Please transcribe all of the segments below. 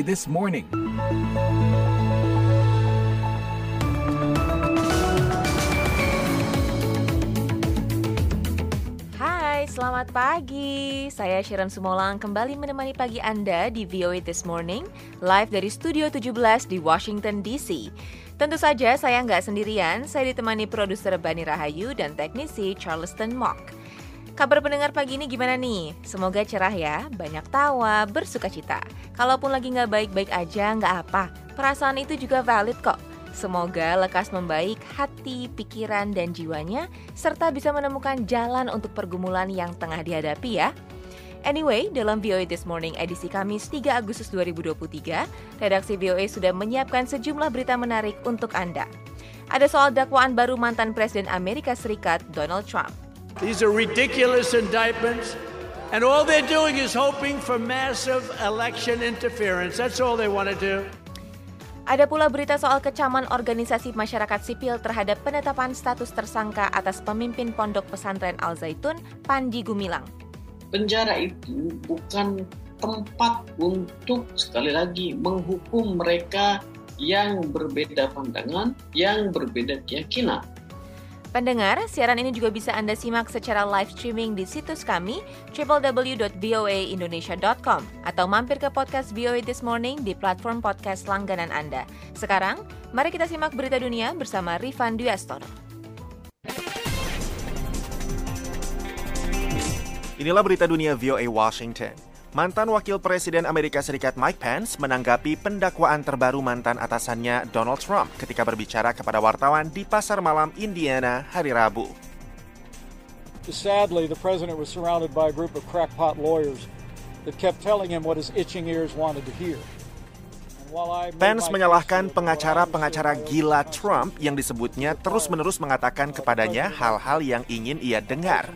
This Morning. Hai, selamat pagi. Saya Sharon Sumolang kembali menemani pagi Anda di VOA This Morning, live dari Studio 17 di Washington DC. Tentu saja saya nggak sendirian, saya ditemani produser Bani Rahayu dan teknisi Charleston Mock. Kabar pendengar pagi ini gimana nih? Semoga cerah ya, banyak tawa, bersuka cita. Kalaupun lagi nggak baik-baik aja, nggak apa. Perasaan itu juga valid kok. Semoga lekas membaik hati, pikiran, dan jiwanya, serta bisa menemukan jalan untuk pergumulan yang tengah dihadapi ya. Anyway, dalam VOA This Morning edisi Kamis 3 Agustus 2023, redaksi VOA sudah menyiapkan sejumlah berita menarik untuk Anda. Ada soal dakwaan baru mantan Presiden Amerika Serikat Donald Trump. These are ridiculous indictments, and all they're doing is hoping for massive election interference. That's all they want to do. Ada pula berita soal kecaman organisasi masyarakat sipil terhadap penetapan status tersangka atas pemimpin pondok pesantren Al Zaitun, Panji Gumilang. Penjara itu bukan tempat untuk sekali lagi menghukum mereka yang berbeda pandangan, yang berbeda keyakinan. Pendengar, siaran ini juga bisa Anda simak secara live streaming di situs kami www.voaindonesia.com atau mampir ke podcast VOA This Morning di platform podcast langganan Anda. Sekarang, mari kita simak berita dunia bersama Rifan Dwiastoro. Inilah berita dunia VOA Washington. Mantan Wakil Presiden Amerika Serikat Mike Pence menanggapi pendakwaan terbaru mantan atasannya Donald Trump ketika berbicara kepada wartawan di pasar malam Indiana hari Rabu. Sadly, the president was surrounded by a group of crackpot lawyers that kept telling him what his itching ears wanted to hear. Pence menyalahkan pengacara-pengacara gila Trump yang disebutnya terus-menerus mengatakan kepadanya hal-hal yang ingin ia dengar.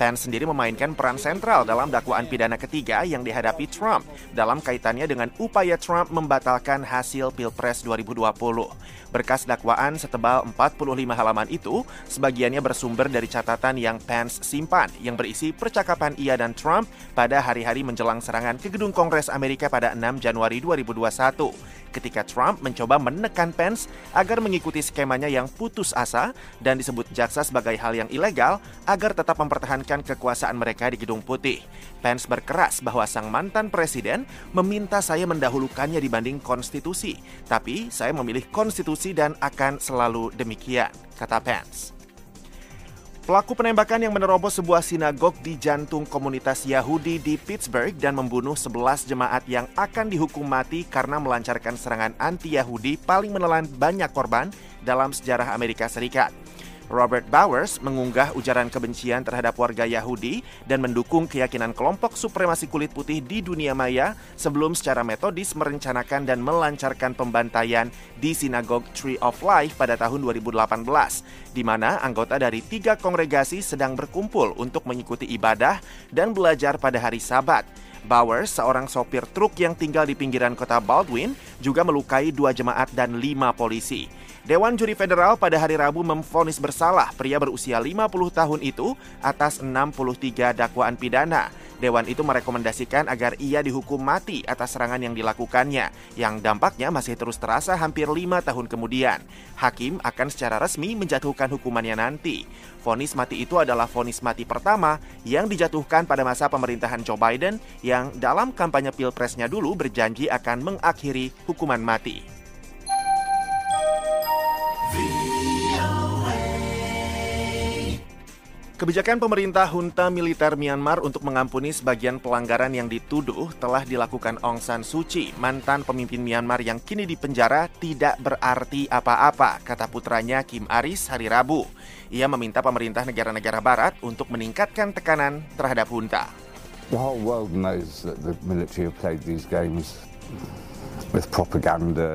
Pence sendiri memainkan peran sentral dalam dakwaan pidana ketiga yang dihadapi Trump dalam kaitannya dengan upaya Trump membatalkan hasil Pilpres 2020. Berkas dakwaan setebal 45 halaman itu sebagiannya bersumber dari catatan yang Pence simpan yang berisi percakapan ia dan Trump pada hari-hari menjelang serangan ke gedung Kongres Amerika pada 6 Januari 2021 ketika Trump mencoba menekan Pence agar mengikuti skemanya yang putus asa dan disebut jaksa sebagai hal yang ilegal agar tetap mempertahankan kekuasaan mereka di Gedung Putih. Pence berkeras bahwa sang mantan presiden meminta saya mendahulukannya dibanding konstitusi, tapi saya memilih konstitusi dan akan selalu demikian, kata Pence. Pelaku penembakan yang menerobos sebuah sinagog di jantung komunitas Yahudi di Pittsburgh dan membunuh 11 jemaat yang akan dihukum mati karena melancarkan serangan anti-Yahudi paling menelan banyak korban dalam sejarah Amerika Serikat. Robert Bowers mengunggah ujaran kebencian terhadap warga Yahudi dan mendukung keyakinan kelompok supremasi kulit putih di dunia maya sebelum secara metodis merencanakan dan melancarkan pembantaian di sinagog Tree of Life pada tahun 2018, di mana anggota dari tiga kongregasi sedang berkumpul untuk mengikuti ibadah dan belajar pada hari Sabat. Bowers, seorang sopir truk yang tinggal di pinggiran kota Baldwin, juga melukai dua jemaat dan lima polisi. Dewan Juri Federal pada hari Rabu memvonis bersalah pria berusia 50 tahun itu atas 63 dakwaan pidana. Dewan itu merekomendasikan agar ia dihukum mati atas serangan yang dilakukannya, yang dampaknya masih terus terasa hampir lima tahun kemudian. Hakim akan secara resmi menjatuhkan hukumannya nanti. Vonis mati itu adalah vonis mati pertama yang dijatuhkan pada masa pemerintahan Joe Biden yang dalam kampanye pilpresnya dulu berjanji akan mengakhiri hukuman mati. Kebijakan pemerintah junta militer Myanmar untuk mengampuni sebagian pelanggaran yang dituduh telah dilakukan Aung San Suu Kyi, mantan pemimpin Myanmar yang kini dipenjara, tidak berarti apa-apa, kata putranya Kim Aris hari Rabu. Ia meminta pemerintah negara-negara barat untuk meningkatkan tekanan terhadap junta. The whole world knows that the military have played these games with propaganda,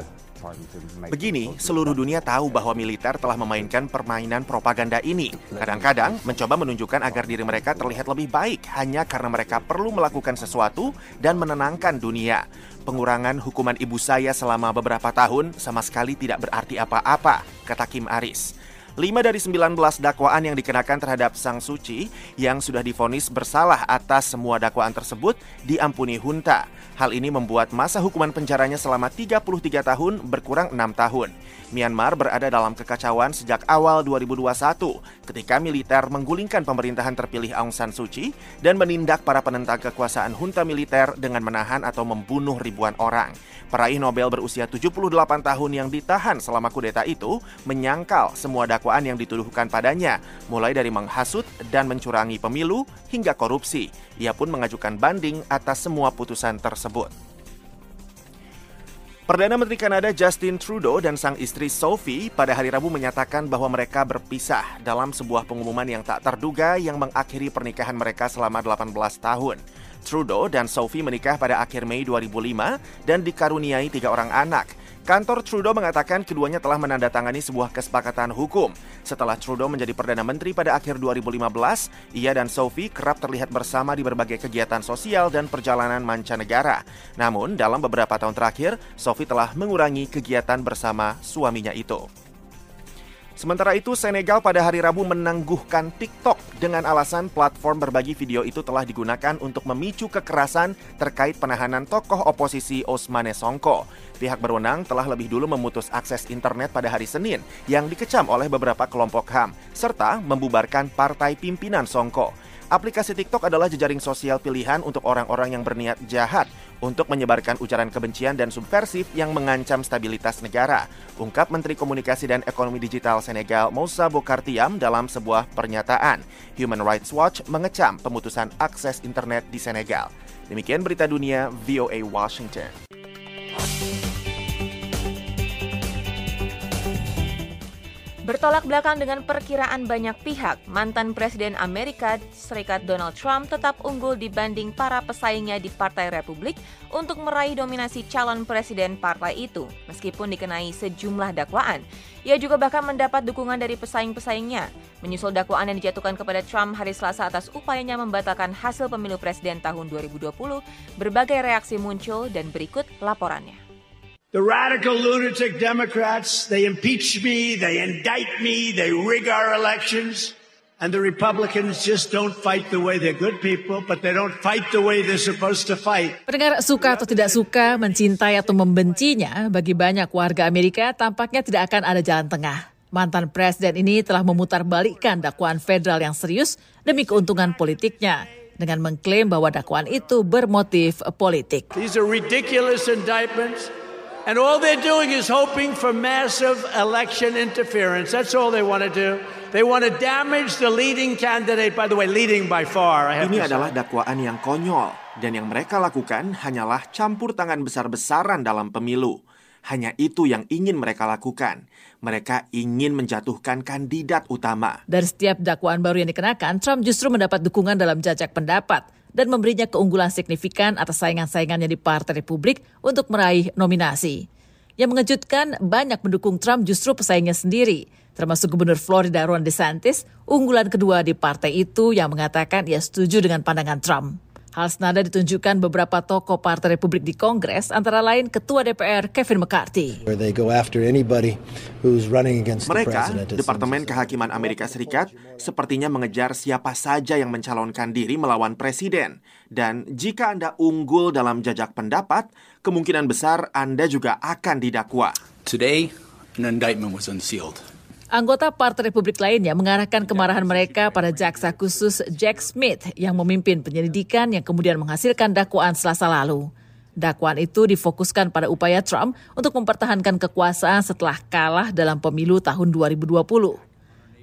Begini, seluruh dunia tahu bahwa militer telah memainkan permainan propaganda ini. Kadang-kadang mencoba menunjukkan agar diri mereka terlihat lebih baik hanya karena mereka perlu melakukan sesuatu dan menenangkan dunia. Pengurangan hukuman ibu saya selama beberapa tahun sama sekali tidak berarti apa-apa, kata Kim Aris. Lima dari 19 dakwaan yang dikenakan terhadap Sang Suci yang sudah difonis bersalah atas semua dakwaan tersebut diampuni junta. Hal ini membuat masa hukuman penjaranya selama 33 tahun berkurang 6 tahun. Myanmar berada dalam kekacauan sejak awal 2021 ketika militer menggulingkan pemerintahan terpilih Aung San Suu Kyi dan menindak para penentang kekuasaan junta militer dengan menahan atau membunuh ribuan orang. Peraih Nobel berusia 78 tahun yang ditahan selama kudeta itu menyangkal semua dakwaan yang dituduhkan padanya, mulai dari menghasut dan mencurangi pemilu hingga korupsi. Ia pun mengajukan banding atas semua putusan tersebut. Perdana Menteri Kanada Justin Trudeau dan sang istri Sophie pada hari Rabu menyatakan bahwa mereka berpisah dalam sebuah pengumuman yang tak terduga yang mengakhiri pernikahan mereka selama 18 tahun. Trudeau dan Sophie menikah pada akhir Mei 2005 dan dikaruniai tiga orang anak. Kantor Trudeau mengatakan keduanya telah menandatangani sebuah kesepakatan hukum. Setelah Trudeau menjadi Perdana Menteri pada akhir 2015, ia dan Sophie kerap terlihat bersama di berbagai kegiatan sosial dan perjalanan mancanegara. Namun, dalam beberapa tahun terakhir, Sophie telah mengurangi kegiatan bersama suaminya itu. Sementara itu, Senegal pada hari Rabu menangguhkan TikTok dengan alasan platform berbagi video itu telah digunakan untuk memicu kekerasan terkait penahanan tokoh oposisi Osmane Sonko. Pihak berwenang telah lebih dulu memutus akses internet pada hari Senin yang dikecam oleh beberapa kelompok HAM, serta membubarkan partai pimpinan Sonko. Aplikasi TikTok adalah jejaring sosial pilihan untuk orang-orang yang berniat jahat untuk menyebarkan ujaran kebencian dan subversif yang mengancam stabilitas negara. Ungkap Menteri Komunikasi dan Ekonomi Digital Senegal Moussa Bokartiam dalam sebuah pernyataan. Human Rights Watch mengecam pemutusan akses internet di Senegal. Demikian berita dunia VOA Washington. Bertolak belakang dengan perkiraan banyak pihak, mantan Presiden Amerika Serikat Donald Trump tetap unggul dibanding para pesaingnya di Partai Republik untuk meraih dominasi calon presiden partai itu, meskipun dikenai sejumlah dakwaan. Ia juga bahkan mendapat dukungan dari pesaing-pesaingnya, menyusul dakwaan yang dijatuhkan kepada Trump hari Selasa atas upayanya membatalkan hasil pemilu presiden tahun 2020, berbagai reaksi muncul dan berikut laporannya. The radical lunatic Democrats, they impeach me, they indict me, they rig our elections. And the Republicans just don't fight the way they're good people, but they don't fight the way they're supposed to fight. Pendengar suka atau tidak suka, mencintai atau membencinya, bagi banyak warga Amerika tampaknya tidak akan ada jalan tengah. Mantan presiden ini telah memutarbalikkan dakwaan federal yang serius demi keuntungan politiknya dengan mengklaim bahwa dakwaan itu bermotif politik. These are ridiculous indictments. And all they're doing is hoping for massive election interference. That's all they want to do. They want to damage the leading candidate, by the way, leading by far. Ini adalah dakwaan yang konyol, dan yang mereka lakukan hanyalah campur tangan besar-besaran dalam pemilu. Hanya itu yang ingin mereka lakukan. Mereka ingin menjatuhkan kandidat utama. Dari setiap dakwaan baru yang dikenakan, Trump justru mendapat dukungan dalam jajak pendapat dan memberinya keunggulan signifikan atas saingan-saingannya di Partai Republik untuk meraih nominasi. Yang mengejutkan, banyak mendukung Trump justru pesaingnya sendiri, termasuk Gubernur Florida Ron DeSantis, unggulan kedua di partai itu yang mengatakan ia setuju dengan pandangan Trump. Hal senada ditunjukkan beberapa tokoh Partai Republik di Kongres, antara lain Ketua DPR Kevin McCarthy. Mereka, Departemen Kehakiman Amerika Serikat, sepertinya mengejar siapa saja yang mencalonkan diri melawan presiden. Dan jika Anda unggul dalam jajak pendapat, kemungkinan besar Anda juga akan didakwa. Today, an indictment was unsealed. Anggota Partai Republik lainnya mengarahkan kemarahan mereka pada jaksa khusus Jack Smith yang memimpin penyelidikan yang kemudian menghasilkan dakwaan selasa lalu. Dakwaan itu difokuskan pada upaya Trump untuk mempertahankan kekuasaan setelah kalah dalam pemilu tahun 2020.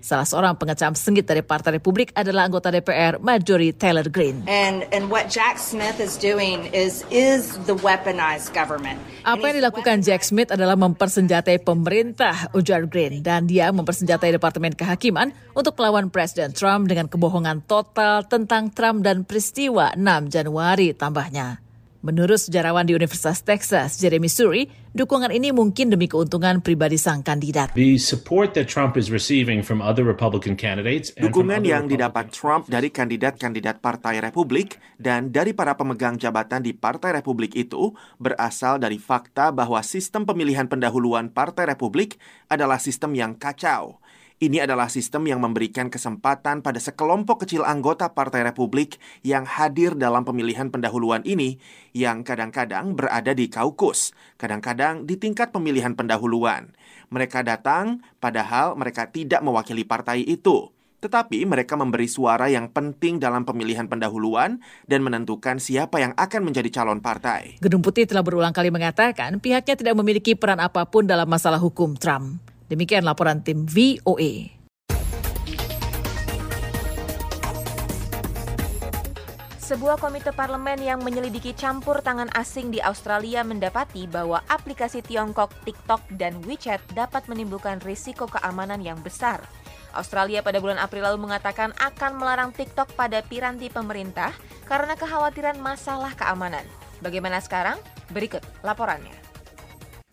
Salah seorang pengecam sengit dari Partai Republik adalah anggota DPR Marjorie Taylor Greene. And and what Jack Smith is doing is is the weaponized government. Apa yang dilakukan Jack Smith adalah mempersenjatai pemerintah, ujar Greene, dan dia mempersenjatai Departemen Kehakiman untuk melawan Presiden Trump dengan kebohongan total tentang Trump dan peristiwa 6 Januari tambahnya. Menurut sejarawan di Universitas Texas, Jeremy Suri, dukungan ini mungkin demi keuntungan pribadi sang kandidat. The support that Trump is receiving from other Republican candidates Dukungan yang didapat Trump dari kandidat-kandidat Partai Republik dan dari para pemegang jabatan di Partai Republik itu berasal dari fakta bahwa sistem pemilihan pendahuluan Partai Republik adalah sistem yang kacau. Ini adalah sistem yang memberikan kesempatan pada sekelompok kecil anggota Partai Republik yang hadir dalam pemilihan pendahuluan ini, yang kadang-kadang berada di kaukus, kadang-kadang di tingkat pemilihan pendahuluan. Mereka datang, padahal mereka tidak mewakili partai itu. Tetapi mereka memberi suara yang penting dalam pemilihan pendahuluan dan menentukan siapa yang akan menjadi calon partai. Gedung Putih telah berulang kali mengatakan pihaknya tidak memiliki peran apa pun dalam masalah hukum Trump. Demikian laporan tim VOA. Sebuah komite parlemen yang menyelidiki campur tangan asing di Australia mendapati bahwa aplikasi Tiongkok, TikTok, dan WeChat dapat menimbulkan risiko keamanan yang besar. Australia pada bulan April lalu mengatakan akan melarang TikTok pada piranti pemerintah karena kekhawatiran masalah keamanan. Bagaimana sekarang? Berikut laporannya.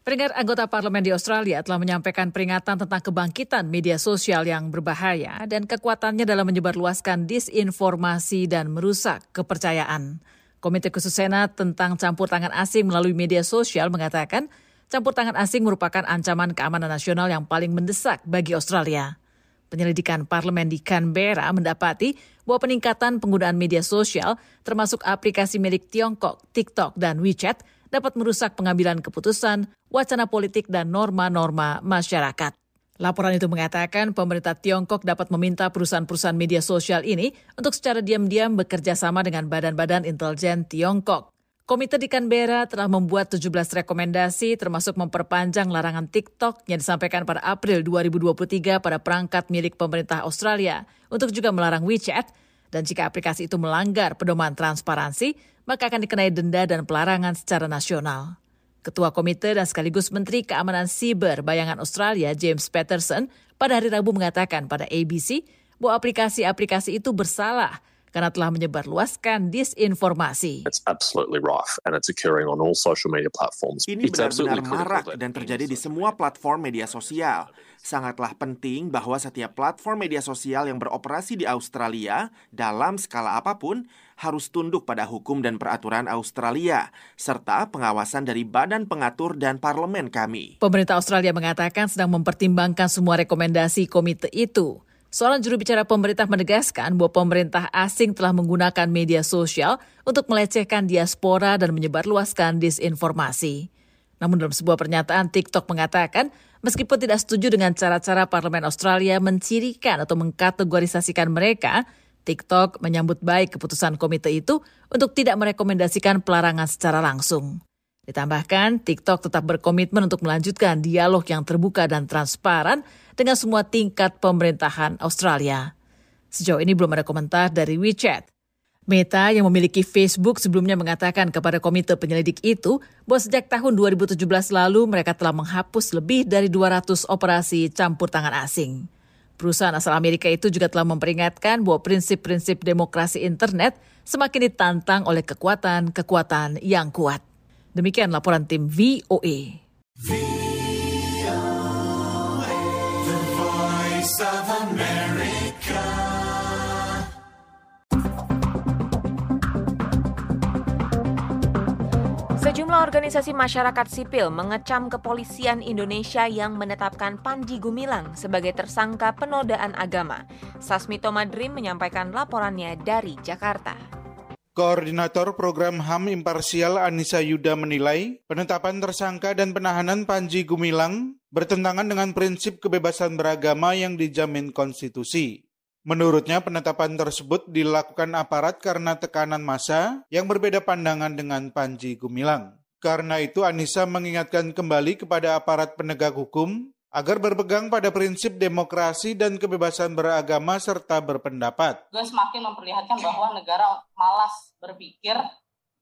Peringkat anggota parlemen di Australia telah menyampaikan peringatan tentang kebangkitan media sosial yang berbahaya dan kekuatannya dalam menyebarluaskan disinformasi dan merusak kepercayaan. Komite Khusus Senat tentang campur tangan asing melalui media sosial mengatakan campur tangan asing merupakan ancaman keamanan nasional yang paling mendesak bagi Australia. Penyelidikan parlemen di Canberra mendapati bahwa peningkatan penggunaan media sosial termasuk aplikasi milik Tiongkok, TikTok, dan WeChat dapat merusak pengambilan keputusan, wacana politik, dan norma-norma masyarakat. Laporan itu mengatakan pemerintah Tiongkok dapat meminta perusahaan-perusahaan media sosial ini untuk secara diam-diam bekerja sama dengan badan-badan intelijen Tiongkok. Komite di Canberra telah membuat 17 rekomendasi termasuk memperpanjang larangan TikTok yang disampaikan pada April 2023 pada perangkat milik pemerintah Australia untuk juga melarang WeChat dan jika aplikasi itu melanggar pedoman transparansi, maka akan dikenai denda dan pelarangan secara nasional. Ketua Komite dan sekaligus Menteri Keamanan Siber Bayangan Australia James Patterson pada hari Rabu mengatakan pada ABC bahwa aplikasi-aplikasi itu bersalah karena telah menyebarluaskan disinformasi. It's absolutely rife and it's occurring on all social media platforms. Ini benar-benar marak dan terjadi di semua platform media sosial. Sangatlah penting bahwa setiap platform media sosial yang beroperasi di Australia dalam skala apa pun harus tunduk pada hukum dan peraturan Australia serta pengawasan dari badan pengatur dan parlemen kami. Pemerintah Australia mengatakan sedang mempertimbangkan semua rekomendasi komite itu. Seorang juru bicara pemerintah menegaskan bahwa pemerintah asing telah menggunakan media sosial untuk melecehkan diaspora dan menyebarluaskan disinformasi. Namun dalam sebuah pernyataan, TikTok mengatakan meskipun tidak setuju dengan cara-cara parlemen Australia mencirikan atau mengkategorisasikan mereka, TikTok menyambut baik keputusan komite itu untuk tidak merekomendasikan pelarangan secara langsung. Ditambahkan, TikTok tetap berkomitmen untuk melanjutkan dialog yang terbuka dan transparan dengan semua tingkat pemerintahan Australia. Sejauh ini belum ada komentar dari WeChat. Meta yang memiliki Facebook sebelumnya mengatakan kepada komite penyelidik itu bahwa sejak tahun 2017 lalu mereka telah menghapus lebih dari 200 operasi campur tangan asing. Perusahaan asal Amerika itu juga telah memperingatkan bahwa prinsip-prinsip demokrasi internet semakin ditantang oleh kekuatan-kekuatan yang kuat. Demikian laporan tim VOA. Sejumlah organisasi masyarakat sipil mengecam kepolisian Indonesia yang menetapkan Panji Gumilang sebagai tersangka penodaan agama. Sasmito Madrim menyampaikan laporannya dari Jakarta. Koordinator Program HAM Imparsial Anissa Yuda menilai penetapan tersangka dan penahanan Panji Gumilang bertentangan dengan prinsip kebebasan beragama yang dijamin konstitusi. Menurutnya penetapan tersebut dilakukan aparat karena tekanan massa yang berbeda pandangan dengan Panji Gumilang. Karena itu Anissa mengingatkan kembali kepada aparat penegak hukum agar berpegang pada prinsip demokrasi dan kebebasan beragama serta berpendapat. Juga semakin memperlihatkan bahwa negara malas berpikir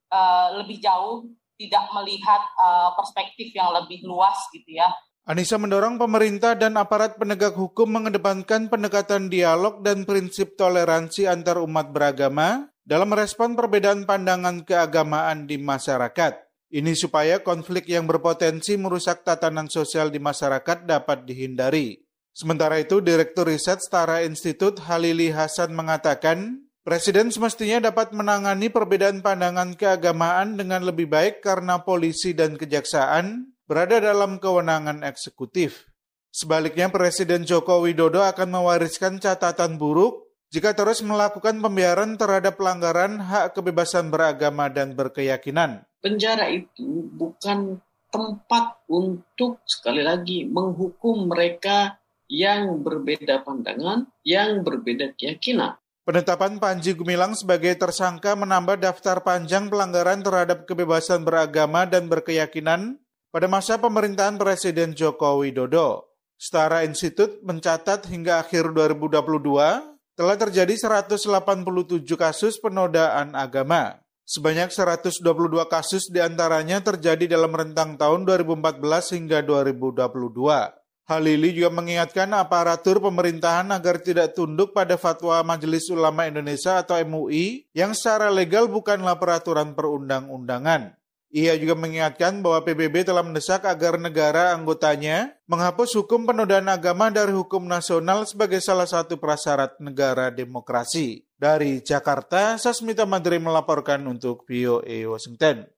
uh, lebih jauh, tidak melihat uh, perspektif yang lebih luas gitu ya. Anissa mendorong pemerintah dan aparat penegak hukum mengedepankan pendekatan dialog dan prinsip toleransi antar umat beragama dalam merespon perbedaan pandangan keagamaan di masyarakat. Ini supaya konflik yang berpotensi merusak tatanan sosial di masyarakat dapat dihindari. Sementara itu, Direktur Riset Setara Institut Halili Hasan mengatakan, Presiden semestinya dapat menangani perbedaan pandangan keagamaan dengan lebih baik karena polisi dan kejaksaan berada dalam kewenangan eksekutif. Sebaliknya, Presiden Joko Widodo akan mewariskan catatan buruk jika terus melakukan pembiaran terhadap pelanggaran hak kebebasan beragama dan berkeyakinan. Penjara itu bukan tempat untuk sekali lagi menghukum mereka yang berbeda pandangan, yang berbeda keyakinan. Penetapan Panji Gumilang sebagai tersangka menambah daftar panjang pelanggaran terhadap kebebasan beragama dan berkeyakinan pada masa pemerintahan Presiden Joko Widodo. Setara Institut mencatat hingga akhir 2022 telah terjadi 187 kasus penodaan agama. Sebanyak 122 kasus di antaranya terjadi dalam rentang tahun 2014 hingga 2022. Halili juga mengingatkan aparatur pemerintahan agar tidak tunduk pada fatwa Majelis Ulama Indonesia atau MUI yang secara legal bukanlah peraturan perundang-undangan. Ia juga mengingatkan bahwa PBB telah mendesak agar negara anggotanya menghapus hukum penodaan agama dari hukum nasional sebagai salah satu prasyarat negara demokrasi. Dari Jakarta, Sasmita Madri melaporkan untuk VOA Washington.